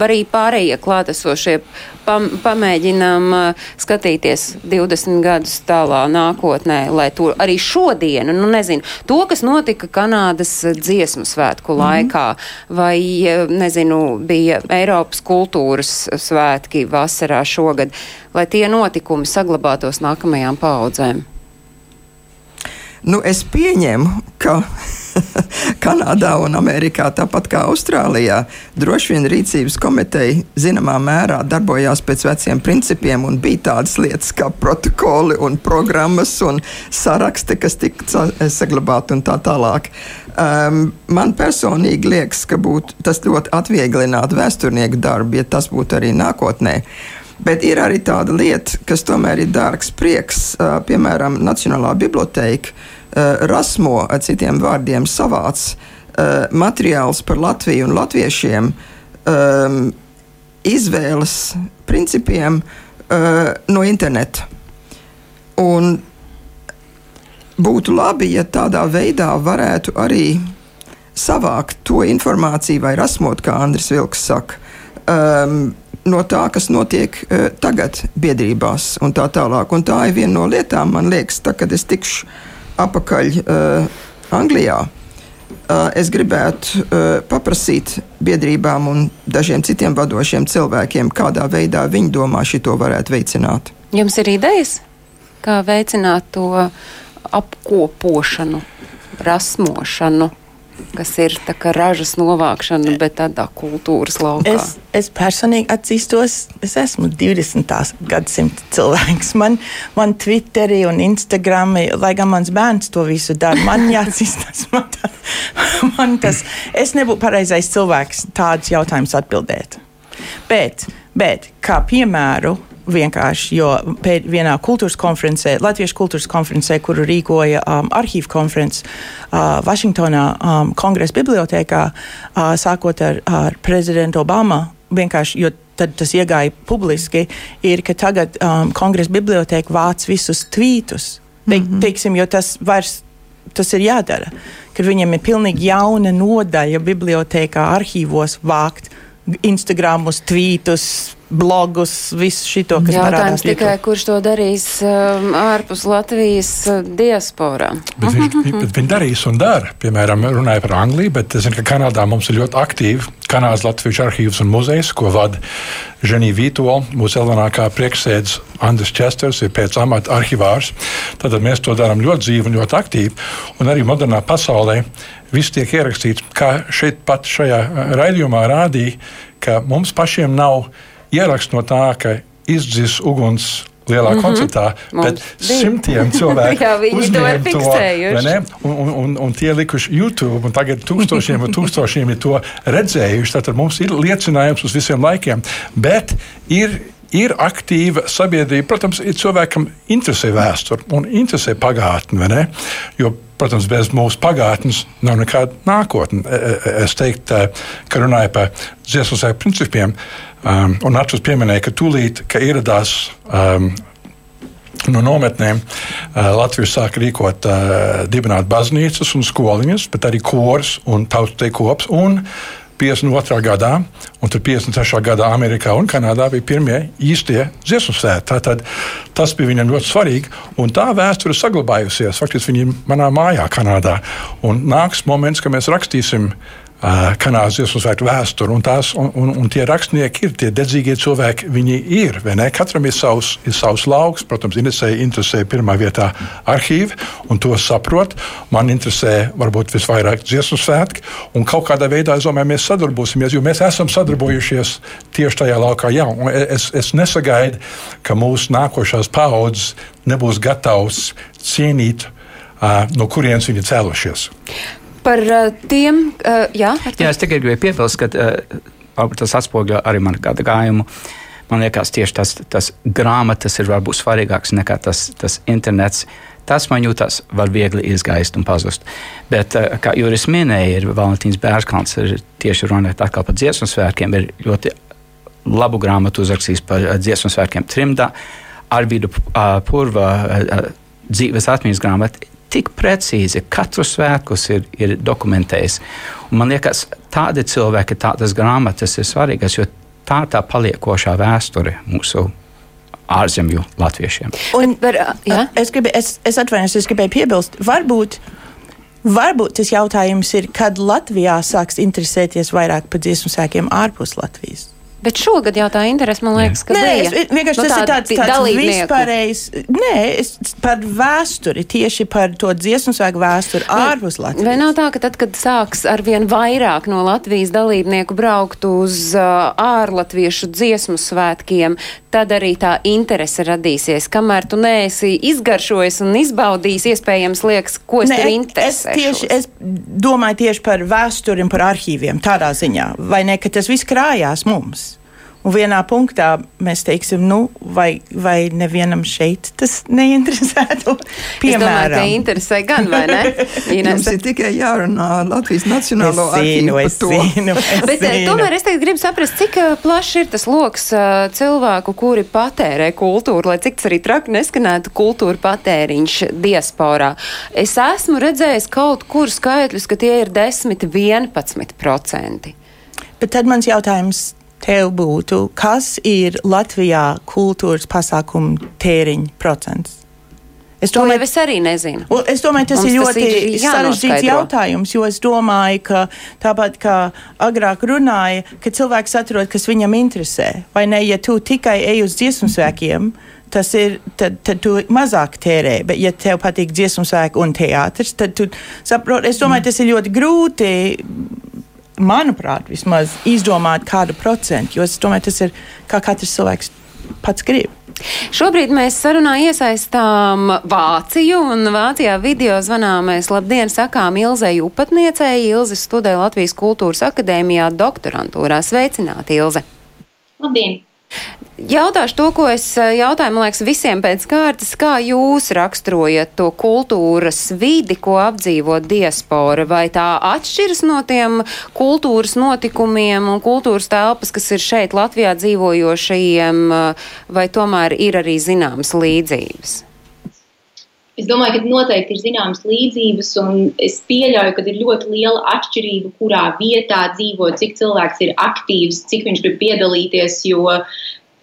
arī pārējie klātesošie pam, pamēģinām uh, skatīties 20 gadus tālā nākotnē, lai to arī šodienu, nu nezinu, to, kas notika Kanādas dziesmu svētku laikā, mm -hmm. vai, nezinu, bija Eiropas kultūras svētki vasarā šogad, lai tie notikumi saglabātos nākamajām paudzēm. Nu, es pieņemu, ka Kanādā un Amerikā, tāpat kā Austrālijā, droši vien rīcības komiteja zināmā mērā darbojās pēc veciem principiem un bija tādas lietas kā protokoli un programmas un saraksti, kas tika saglabāti un tā tālāk. Um, man personīgi liekas, ka būtu, tas ļoti atvieglinātu vēsturnieku darbu, ja tas būtu arī nākotnē. Bet ir arī tāda lieta, kas tomēr ir dārgs prieks, uh, piemēram, Nacionālā biblioteka rasmo, ar citiem vārdiem, savāc uh, materiāls par Latviju un latviešiem um, izvēles principiem no interneta. Un būtu labi, ja tādā veidā varētu arī savākt to informāciju vai rasmot, kā Andris Vilks saka. Um, no tā, kas notiek uh, tagad biedrībās un tā tālāk. Un tā ir viena no lietām, man liekas, tā, kad es tikšu apakaļ uh, Anglijā. Uh, es gribētu uh, paprasīt biedrībām un dažiem citiem vadošiem cilvēkiem, kādā veidā viņi domā šo varētu veicināt. Jums ir idejas, kā veicināt to apkopošanu, rasmošanu? Kas ir ražas novākšana, bet tādā kultūras laukā. Es, es personīgi atzīstos, es esmu 20. gadsimta cilvēks. Man, man Twitterī un Instagram, lai gan mans bērns to visu dara, man jāatzīstas. Man, tā, man tas, es nebūtu pareizais cilvēks tādus jautājumus atbildēt. Bet, bet kā piemēru, vienkārši, jo pēc vienā kultūras konferencē, Latviešu kultūras konferencē, kuru rīkoja um, arhīvu konferences uh, Vašingtonā, um, kongresa bibliotekā, uh, sākot ar, ar prezidentu Obama, vienkārši, jo tad tas iegāja publiski, ir, ka tagad um, kongresa biblioteka vāc visus tvītus. Te, mm -hmm. Teiksim, jo tas vairs tas ir jādara. Kad viņam ir pilnīgi jauna nodaļa bibliotekā, arhīvos vākt Instagramus, tvītus, blogus, visu šo, kas Jautājums tikai, kurš to darīs um, ārpus Latvijas uh, diasporā. Bet viņš, bet viņi darīs un dara. Piemēram, runāja par Angliju, bet es zinu, ka Kanādā mums ir ļoti aktīvi Kanādas Latvijas arhīvs un muzejs, ko vada Ženija Vītola, mūsu elenākā priekšsēdz Andris Česters, ir pēc amata arhivārs. Tad mēs to darām ļoti dzīvi un ļoti aktīvi. Un arī modernā pasaulē viss tiek ierakstīts, kā šeit pat šajā uh, raidījumā rādīja, ka mums pašiem nav ieraksts no tā, ka izdzis uguns lielā mm. -hmm. koncertā, Mums bet bija. simtiem cilvēku to uzņēma vai ne? un, un, un, un tie likuši YouTube, un tagad tūkstošiem un tūkstošiem ir to redzējuši. Tad mums ir liecinājums uz visiem laikiem. Bet ir ir aktīva sabiedrība. Protams, ir cilvēkam interesē vēsture un interesē pagātne. Jo, protams, bez mūsu pagātnes nav nekāda nākotne. E- e- Es teiktu, ka runāja par dziesmu principiem, um, un Nācis pieminēja, ka tūlīt, ka ieradās. Um, No nometnēm uh, Latvija sāka rīkot, uh, dibināt baznīcas un skoliņas, bet arī kors un tautas kops. Un 52. gadā, un tur 53. gadā Amerikā un Kanādā bija pirmie īstie dziesmu svētki. Tātad tas bija viņam ļoti svarīgi, un tā vēsture saglabājusies. Faktiski viņi ir manā mājā, Kanādā. Un nāks moments, kad mēs rakstīsim uh, Kanādas dziesmu svētku vēsturi, un, tās, un, un, un tie rakstnieki ir tie dedzīgie cilvēki. Viņi ir? Katram ir savs, ir savs lauks. Protams, interesē, interesē pirmā vietā arhīvi, un to saprot. Man interesē varbūt visvairāk dziesmu svētki, un kaut kādā veidā, es domāju, mēs sadarbosimies, jo mēs esam sadarbojušies tieši tajā laukā. Jā, un es, es nesagaidu, ka mūsu nākošās paudzes nebūs gatavs cienīt, no kurienes viņi cēlušies. Par uh, tiem, uh, jā, Jā, es tikai gribēju piebilst, ka uh, tas atspoguļo arī manu gājumu. Man liekas, tieši tas, tas grāmatas ir varbūt svarīgāks nekā tas, tas internets. Tas man jūtas, var viegli izgaist un pazust. Bet, kā Juris minēja, ir Valentīns Bērskants, ir tieši runājot atkal par dziesmu svētkiem, ir ļoti labu grāmatu uzrakstījis par dziesmu svētkiem trimdā. Arvīdu Purva dzīves atmiņas grāmata tik precīzi katru svētkus ir, ir dokumentējis. Un man liekas, tādi cilvēki, tādas grāmatas ir svarīgas, jo tā ir tā paliekošā vēsture mūsu ārzemju latviešiem. Un, Par, jā? es, gribu, es, es atvainojos, es gribēju piebilst, varbūt, varbūt tas jautājums ir, kad Latvijā sāks interesēties vairāk par dziesmu sēkiem ārpus Latvijas. Bet šogad jau tā interese, man liekas, ka Nē, bija. es, vienkārši Nu, tas ir tādi tāds, tāds vispārējs. Nē, es par vēsturi, tieši par to dziesmu svēku vēsturi ārpus Latvijas. Vai nav tā, ka tad, kad sāks ar vien vairāk no Latvijas dalībnieku braukt uz uh, ārlatviešu dziesmu svētkiem, tad arī tā interese radīsies. Kamēr tu neesi izgaršojis un izbaudījis, iespējams, liekas, ko es Nē, tur es, tieši, es domāju tieši par vēsturi un par arhīviem tādā ziņā, vai ne, ka tas viss krājās mums. Un vienā punktā mēs teiksim, nu, vai, vai nevienam šeit tas neinteresētu. Piemēram, interesē gan, vai ne? Inese? ir tikai jārunā Latvijas Nacionālo arhīvu par es to. zinu. es Bet eh, zinu. tomēr es tagad gribu saprast, cik eh, plašs ir tas lokus cilvēku, kuri patērē kultūru, lai cik tas arī traki neskanētu kultūra patēriņš diasporā. Es esmu redzējis kaut kur skaitļus, ka tie ir 10-11%. Bet tad mans jautājums tev būtu, kas ir Latvijā kultūras pasākumu tēriņa procents? Es domāju, es arī nezinu. Es domāju, tas Mums ir tas ļoti ir sarežģīts jautājums, jo es domāju, ka tāpat kā agrāk runāja, ka cilvēks atrod, kas viņam interesē. Vai ne, ja tu tikai ej uz dziesmu svēkiem, tas ir, tad, tad tu mazāk tērē. Bet, ja tev patīk dziesmu svēki un teātris, tad tu saproti, es domāju, tas ir ļoti grūti. Manuprāt, vismaz izdomāt kādu procentu, jo es domāju, tas ir kā katrs cilvēks pats grib. Šobrīd mēs sarunā iesaistām Vāciju, un Vācijā video zvanā mēs labdien sakām Ilzei Upatniecei. Ilze studē Latvijas kultūras akadēmijā doktorantūrā. Sveicināti, Ilze! Labdien! Jautāšu to, ko es eh, jautāju, man liekas, visiem pēc kārtas. Kā jūs raksturojat to kultūras vidi, ko apdzīvo diaspora? Vai tā atšķiras no tiem kultūras notikumiem un kultūras telpas, kas ir šeit Latvijā dzīvojošajiem, eh, vai tomēr ir arī zināmas līdzības? Es domāju, ka noteikti ir zināmas līdzības, un es pieļauju, ka ir ļoti liela atšķirība, kurā vietā dzīvo, cik cilvēks ir aktīvs, cik viņš grib piedalīties. Jo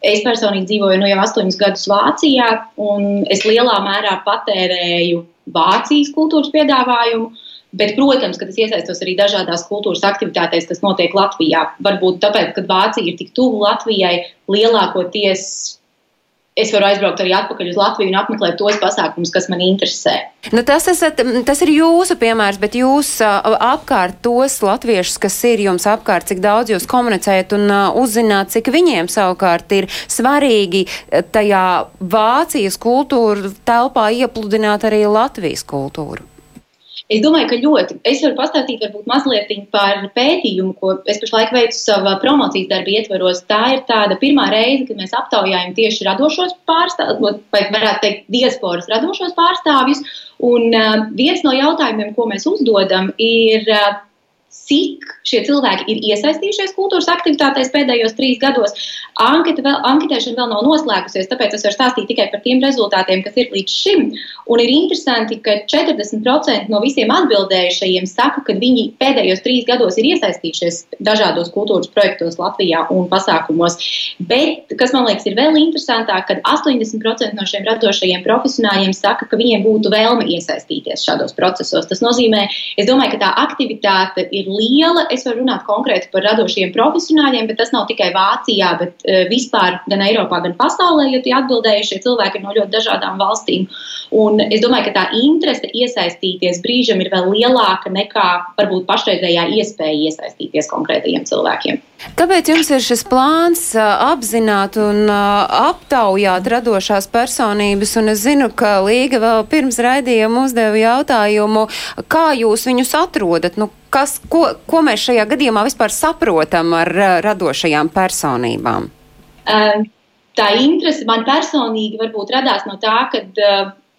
es personīgi dzīvoju nu, jau astoņus gadus Vācijā, un es lielā mērā patērēju Vācijas kultūras piedāvājumu. Bet, protams, ka tas iesaistos arī dažādās kultūras aktivitātēs, kas notiek Latvijā. Varbūt tāpēc, ka Vācija ir tik tuvu Latvijai, lielākoties es varu aizbraukt arī atpakaļ uz Latviju un apmeklēt tos pasākumus, kas man interesē. Nu, tas, esat, tas ir jūsu piemērs, bet jūs apkārt tos latviešus, kas ir jums apkārt, cik daudz jūs komunicējat un uzzināt, cik viņiem savukārt ir svarīgi tajā Vācijas kultūra telpā iepludināt arī Latvijas kultūru. Es domāju, ka ļoti. Es varu pastāstīt varbūt mazliet par pētījumu, ko es pašlaik veicu savā promocijas darba ietvaros. Tā ir tāda pirmā reize, kad mēs aptaujājam tieši radošos pārstāvjus, vai varētu teikt, diasporas radošos pārstāvjus. Un uh, viens no jautājumiem, ko mēs uzdodam, ir, uh, cik šie cilvēki ir iesaistījušies kultūras aktivitātēs pēdējos trīs gados. Anketa vēl, anketēšana vēl nav noslēgusies, tāpēc es varu stāstīt tikai par tiem rezultātiem, kas ir līdz šim. Un ir interesanti, ka 40% no visiem atbildējušajiem saka, ka viņi pēdējos trīs gados ir iesaistījušies dažādos kultūras projektos Latvijā un pasākumos. Bet, kas man liekas, ir vēl interesantāk, kad 80% no šiem radošajiem profesionāļiem saka, ka viņiem būtu vēlme iesaistīties šādos procesos. Tas nozīmē, es domāju, ka tā aktivitāte ir ir liela. Es varu runāt konkrēti par radošiem profesionāļiem, bet tas nav tikai Vācijā, bet uh, vispār gan Eiropā, gan pasaulē, jo tie atbildējušie cilvēki ir no ļoti dažādām valstīm. Un es domāju, ka tā interese iesaistīties brīžam ir vēl lielāka nekā varbūt pašreizējā iespēja iesaistīties konkrētajiem cilvēkiem. Kāpēc jums ir šis plāns apzināt un aptaujāt radošās personības? Un es zinu, ka Līga vēl pirms raidījuma uzdeva jautājumu, kā jūs viņus atrodat? Nu, kas, ko, ko mēs šajā gadījumā vispār saprotam ar radošajām personībām? Tā interese man personīgi varbūt radās no tā, ka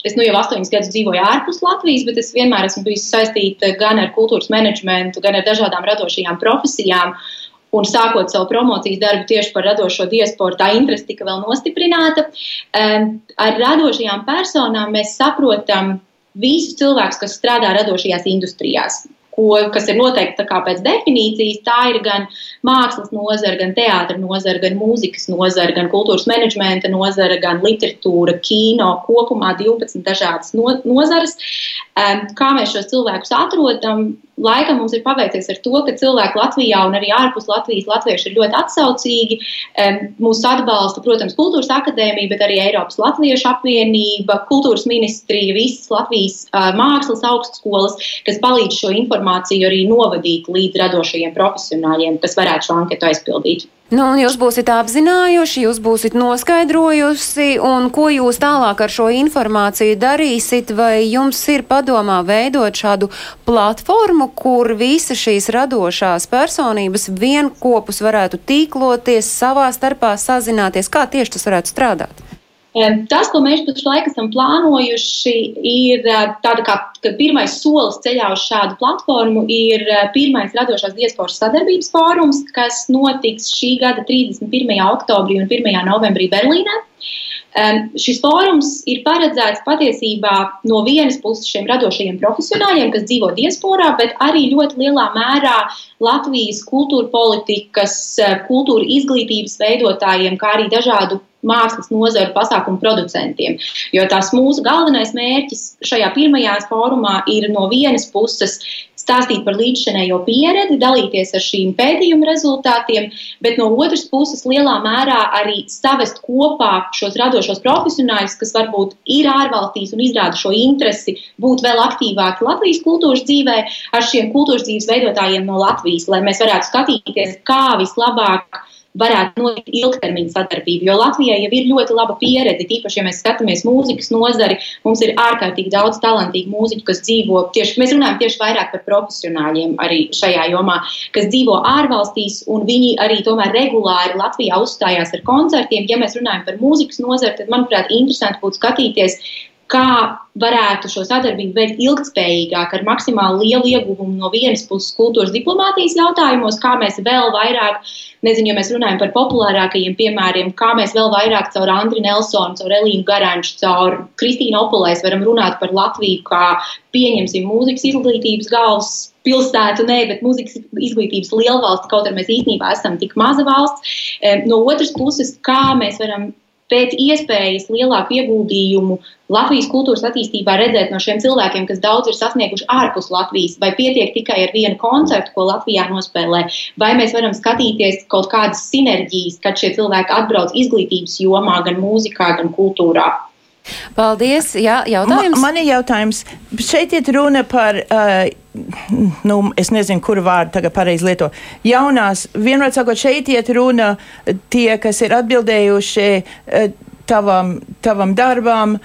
es nu jau astoņus gadus dzīvoju ārpus Latvijas, bet es vienmēr esmu bijusi saistīta gan ar kultūras menedžmentu, gan ar dažādām radošajām profesijām. Un sākot savu promocijas darbu tieši par radošo diasporu, tā interese tika vēl nostiprināta. Ar radošajām personām mēs saprotam visus cilvēkus, kas strādā radošajās industrijās ko, kas ir noteikti pēc definīcijas, tā ir gan mākslas nozara, gan teātris nozara, gan mūzikas nozara, gan kultūras menedžmenta nozara, gan literatūra, kino, kopumā 12 dažādas no, nozares. Kā mēs šos cilvēkus atrodam? Laikam mums ir paveicies ar to, ka cilvēki Latvijā un arī ārpus Latvijas latvieši ir ļoti atsaucīgi. Mūsu atbalsta, protams, Kultūras akadēmija, bet arī Eiropas Latviešu apvienība, Kultūras ministrija, visas Latvijas mākslas augstskolas, kas palīdz šo informāciju arī novadīt līdz radošajiem profesionāļiem, kas varētu šo anketu aizpildīt. Nu, un jūs būsiet apzinājuši, jūs būsiet noskaidrojusi, un ko jūs tālāk ar šo informāciju darīsiet, vai jums ir padomā veidot šādu platformu, kur visas šīs radošās personības vienopus varētu tīkloties, savā starpā sazināties, kā tieši tas varētu strādāt? Tas, ko mēs pašlaik esam plānojuši, ir tāda kā pirmais solis ceļā uz šādu platformu, ir pirmais radošās diasporas sadarbības fórums, kas notiks šī gada 31. oktobrī un 1. novembrī Berlīnē. Šis fórums ir paredzēts patiesībā no vienas puses šiem radošajiem profesionāļiem, kas dzīvo diasporā, bet arī ļoti lielā mērā Latvijas kultūra politikas, kultūra izglītības veidotājiem, kā arī dažādu mākslas nozaru pasākumu producentiem. Jo tās mūsu galvenais mērķis šajā pirmajā fórumā ir no vienas puses stāstīt par līdzšinējo pieredzi, dalīties ar šīm pētījuma rezultātiem, bet no otras puses lielā mērā arī savest kopā šos radošos profesionāļus, kas varbūt ir ārvalstīs un izrāda šo interesi būt vēl aktīvāki Latvijas kultūras dzīvē, ar šiem kultūras dzīves veidotājiem no Latvijas, lai mēs varētu skatīties, kā vislabāk varētu notikt ilgtermiņa sadarbība. Jo Latvijai jau ir ļoti laba pieredze, tīpaši, ja mēs skatāmies mūzikas nozari, mums ir ārkārtīgi daudz talantīgu mūziķu, kas dzīvo tieši, mēs runājam tieši vairāk par profesionāļiem arī šajā jomā, kas dzīvo ārvalstīs, un viņi arī tomēr regulāri Latvijā uzstājās ar koncertiem. Ja mēs runājam par mūzikas nozari, tad, manuprāt, interesanti būtu skatīties, kā varētu šo sadarbību veikt ilgspējīgāk, ar maksimāli lielu ieguvumu no vienas puses kultūras diplomātijas jautājumos, kā mēs vēl vairāk, nezinu, ja mēs runājam par populārākajiem piemēriem, kā mēs vēl vairāk caur Andriu Nelsonu, caur Elīnu Garanču, caur Kristīnu Opulēs varam runāt par Latviju, kā pieņemsim mūzikas izglītības galvas pilsētu, nē, bet mūzikas izglītības lielvalsts, kaut arī mēs īstenībā esam tik maza valsts. No otras puses, kā mēs varam pēc iespējas lielāku ieguldījumu Latvijas kultūras attīstībā redzēt no šiem cilvēkiem, kas daudz ir sasnieguši ārpus Latvijas, vai pietiek tikai ar vienu koncertu, ko Latvijā nospēlē, vai mēs varam skatīties kaut kādas sinerģijas, kad šie cilvēki atbrauc izglītības jomā, gan mūzikā, gan kultūrā. Paldies! Jā, jautājums. Ma, man ir jautājums. Šeit ir runa par, uh, nu, es nezinu, kuru vārdu tagad pareizi lieto. Jaunās, vienmēr sakot, šeit ir runa tie, kas ir atbildējuši uh, tavam, tavam darbam,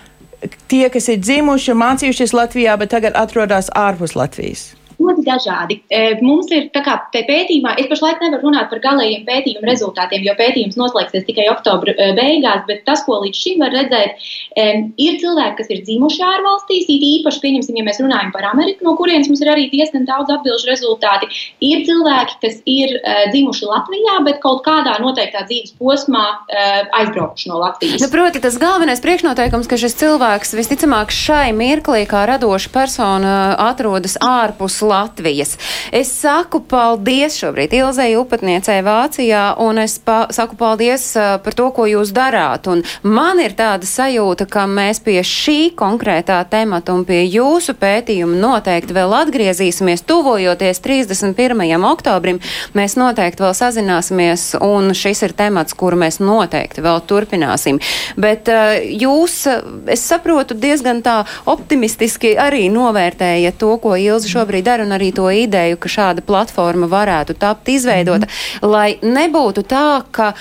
tie, kas ir dzimuši un mācījušies Latvijā, bet tagad atrodas ārpus Latvijas. Dažādi. Mums ir tā kā pētījumā, es pašlaik nevaru runāt par galējiem pētījuma rezultātiem, jo pētījums noslēgsies tikai oktobra beigās, bet tas, ko līdz šim var redzēt, ir cilvēki, kas ir dzimuši ārvalstīs, it īpaši, pieņemsim, ja mēs runājam par Ameriku, no kurienes mums ir arī diezgan daudz atbilžu rezultāti. Ir cilvēki, kas ir dzimuši Latvijā, bet kaut kādā noteiktā dzīves posmā aizbraukuši no Latvijas. Nu, proti, tas galvenais priekšnoteikums, ka šis cilvēks visticamāk šai mirklī kā radoša persona atrodas ārpus Latvijas. Es saku paldies šobrīd Ilzai Upatniecei Vācijā, un es pa saku paldies uh, par to, ko jūs darāt. Un man ir tāda sajūta, ka mēs pie šī konkrētā temata un pie jūsu pētījuma noteikti vēl atgriezīsimies, tuvojoties 31. oktobrim. Mēs noteikti vēl sazināsimies, un šis ir temats, kuru mēs noteikti vēl turpināsim. Bet uh, jūs, es saprotu, diezgan tā optimistiski arī novērtējat to, ko Ilza šobrīd dara, un arī to ideju, ka šāda platforma varētu tapt izveidota, mm -hmm. lai nebūtu tā, ka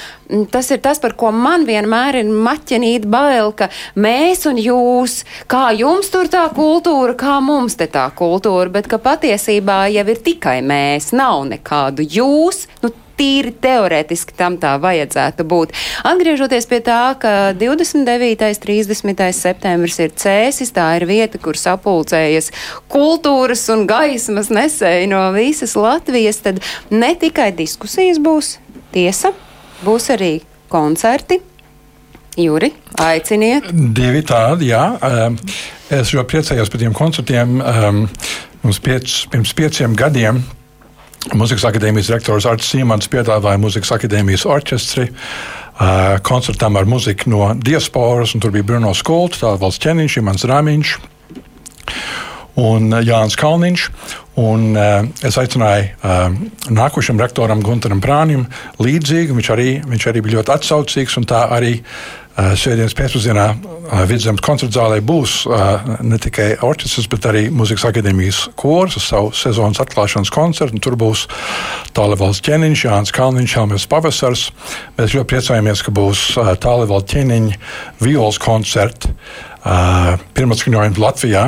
tas ir tas, par ko man vienmēr ir maķenīt bail, ka mēs un jūs, kā jums tur tā kultūra, kā mums te tā kultūra, bet ka patiesībā jau ir tikai mēs, nav nekādu jūs. Nu, tīri teorētiski tam tā vajadzētu būt. Atgriežoties pie tā, ka 29. un 30. septembris ir cēsis, tā ir vieta, kur sapulcējas kultūras un gaismas nesēji no visas Latvijas, tad ne tikai diskusijas būs, tiesa, būs arī koncerti. Juri, aiciniet. Divi tādi, jā. Um, es ļoti priecājos par tiem koncertiem. Um, mums piec, pirms pieciem gadiem Mūzikas akadēmijas rektors Arts Simons piedāvāja Mūzikas akadēmijas orķestri. Koncertam ar muziku no diasporas, tur bija Bruno Skolts, valsts ķēniņš, Imants Rāmiņš un Jānis Kalniņš. Un, uh, es aicināju uh, nākošam rektoram Gunteram Prānim līdzīgi. Viņš arī, viņš arī bija ļoti atsaucīgs, un tā arī uh, Eh, Svētdienas pēcpusdienā eh, Vidzemes koncerta zālē būs eh, ne tikai orķestris, bet arī Mūzikas akadēmijas kurs ar savu sezonas atklāšanas koncertu. Tur būs Tālevals ķēniņš, Jānis Kalniņš, Helmets Pavasars. Mēs ļoti priecājamies, ka būs Tālevals ķēniņa violas koncerts pirmā skaņojuma Latvijā.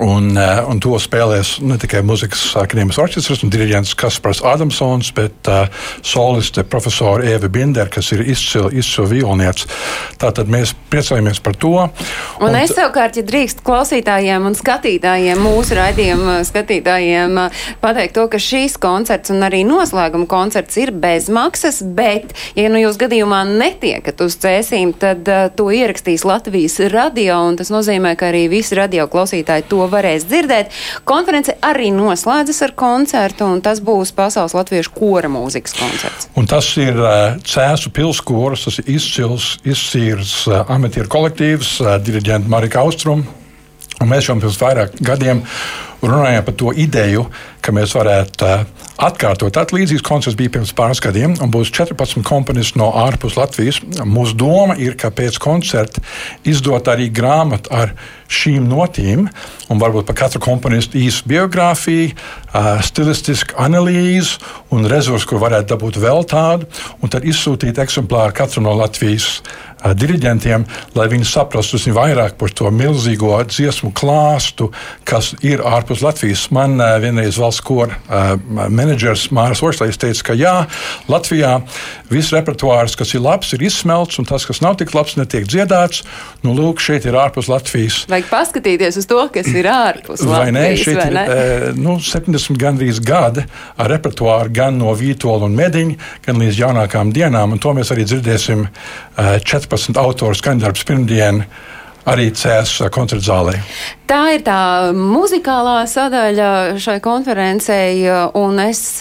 Un, eh, un to spēlēs ne tikai mūzikas akadēmijas orķestris un diriģents Kaspars Adamsons, bet uh, soliste profesora Eva Binder, kas ir izcila, izcila violniece. Tātad mēs priecājamies par to. Un, un es savukārt, ja drīkst klausītājiem un skatītājiem, mūsu raidījuma skatītājiem, pateikt to, ka šīs koncerts un arī noslēguma koncerts ir bezmaksas, bet, ja nu jūs gadījumā netiekat uz cēsīm, tad uh, to ierakstīs Latvijas radio, un tas nozīmē, ka arī visi radio klausītāji to varēs dzirdēt. Konference arī noslēdzas ar koncertu, un tas būs Pasaules latviešu kora mūzikas koncerts. Un tas ir uh, Cēsu pilskoras, tas ir izcils, izcīrs uh, amatieru kolektīvs, uh, diriģenta Marika Austrum. Un mēs jau pirms vairāk gadiem runājām par to ideju, ka mēs varētu uh, atkārtot. Tad līdzīgs koncerts bija pirms pāris gadiem, un būs 14 komponisti no ārpus Latvijas. Mūsu doma ir, ka pēc koncerta izdot arī grāmatu ar šīm notīm, un varbūt par katru komponistu īsu biogrāfiju, uh, stilistisku analīzi un resursu, kur varētu dabūt vēl tādu, un tad izsūtīt eksemplāru katru no Latvijas diriģentiem, lai viņi saprastu vairāk par to milzīgo dziesmu klāstu, kas ir ārpus Latvijas. Man uh, vienreiz valsts kora uh, menedžers Mārs Orslējs teica, ka jā, Latvijā viss repertuārs, kas ir labs, ir izsmelts, un tas, kas nav tik labs, netiek dziedāts. Nu, lūk, šeit ir ārpus Latvijas vajag paskatīties uz to, kas ir ārpus Latvijas. Vai ne? Šeit vai ne? ir eh, nu, 70 gandrīz gadi ar repertuāru gan no Vītola un Mediņa, gan līdz jaunākām dienām, un to mēs arī dzirdēsim 14 eh, autoru skaņdarbs pirmdien arī CS koncerta zālē. Tā ir tā muzikālā sadaļa šai konferencei, un es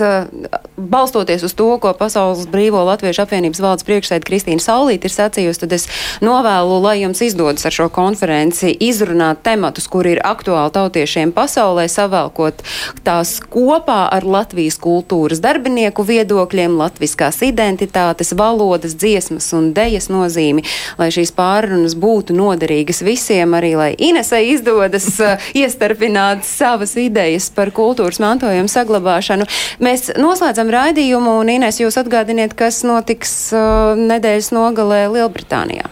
balstoties uz to, ko Pasaules Brīvo Latviešu apvienības valdes priekšsēdē Kristīna Saulīte ir sacījusi, tad es novēlu, lai jums izdodas ar šo konferenci izrunāt tematus, kuri ir aktuāli tautiešiem pasaulē, savēlkot tās kopā ar Latvijas kultūras darbinieku viedokļiem, latviskās identitātes, valodas, dziesmas un dejas nozīmi, lai šīs pārunas būtu noderīgas visiem, arī lai Inesai izdodas uh, iestarpināt savas idejas par kultūras mantojumu saglabāšanu. Mēs noslēdzam raidījumu, un Ines, jūs atgādiniet, kas notiks uh, nedēļas nogalē Lielbritānijā.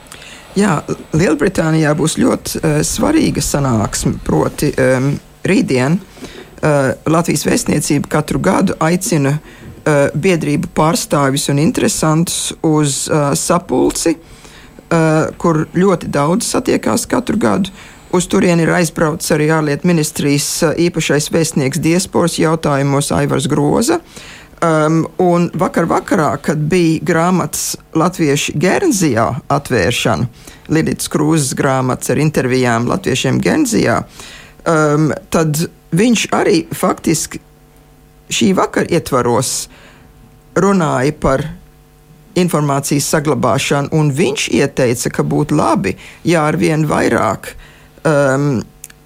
Jā, Lielbritānijā būs ļoti uh, svarīga sanāksme, proti um, rītdien uh, Latvijas vēstniecība katru gadu aicina uh, biedrību pārstāvis un interesantus uz uh, sapulci, uh, kur ļoti daudz satiekās katru gadu. Uz turieni ir aizbraucis arī ārlietu ministrijas īpašais vēstnieks diasporas jautājumos Aivars Groza. Um, un vakar vakarā, kad bija grāmatas Latviešu Gernzijā atvēršana, Lidijas Krūzes grāmatas ar intervijām Latviešiem Gernzijā, um, tad viņš arī faktiski šī vakara ietvaros runāja par informācijas saglabāšanu, un viņš ieteica, ka būtu labi, ja ar vien vairāk um,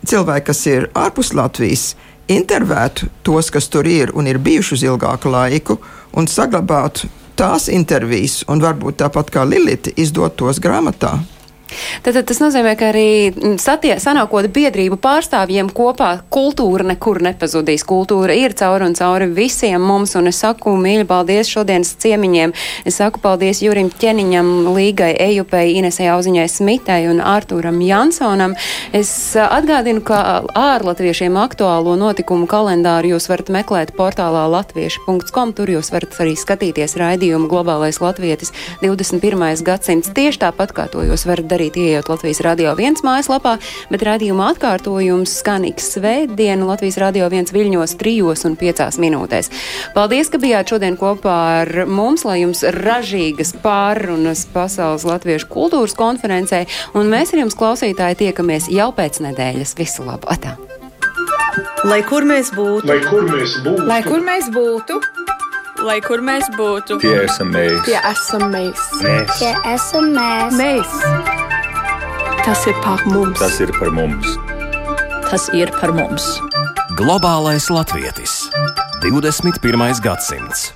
cilvēki, kas ir ārpus Latvijas, intervētu tos, kas tur ir un ir bijuši uz ilgāku laiku, un saglabātu tās intervijas, un varbūt tāpat kā Lilita, izdot tos grāmatā. Tad, tad tas nozīmē, ka arī mm, satie, sanākot biedrību pārstāvjiem kopā kultūra nekur nepazudīs. Kultūra ir cauri un cauri visiem mums, un es saku mīļi paldies šodienas ciemiņiem. Es saku paldies Jurim Ķeniņam, Līgai Ejupei, Inesai Auziņai Smitai un Artūram Jansonam. Es atgādinu, ka ārlatviešiem aktuālo notikumu kalendāru jūs varat meklēt portālā latvieši.com. Tur jūs varat arī skatīties raidījumu Globālais Latvietis 21. gadsimts tieši tāpat, kā to jūs varat darīt darīt, ieejot Latvijas Radio 1 mājaslapā, bet radījuma atkārtojums skan ik svētdienu Latvijas Radio 1 viļņos 3 un 5 minūtēs. Paldies, ka bijāt šodien kopā ar mums, lai jums ražīgas pārunas pasaules latviešu kultūras konferencē, un mēs ar jums klausītāji tiekamies jau pēc nedēļas. Visu labu! Atā. Lai kur mēs būtu, lai kur mēs būtu, lai kur mēs būtu, lai kur mēs būtu, tie esam mēs, tie esam mēs, mēs. tie esam mēs. mēs. Tas ir par mums. Tas ir par mums. Tas ir par mums. Globālais latvietis 21. gadsimts.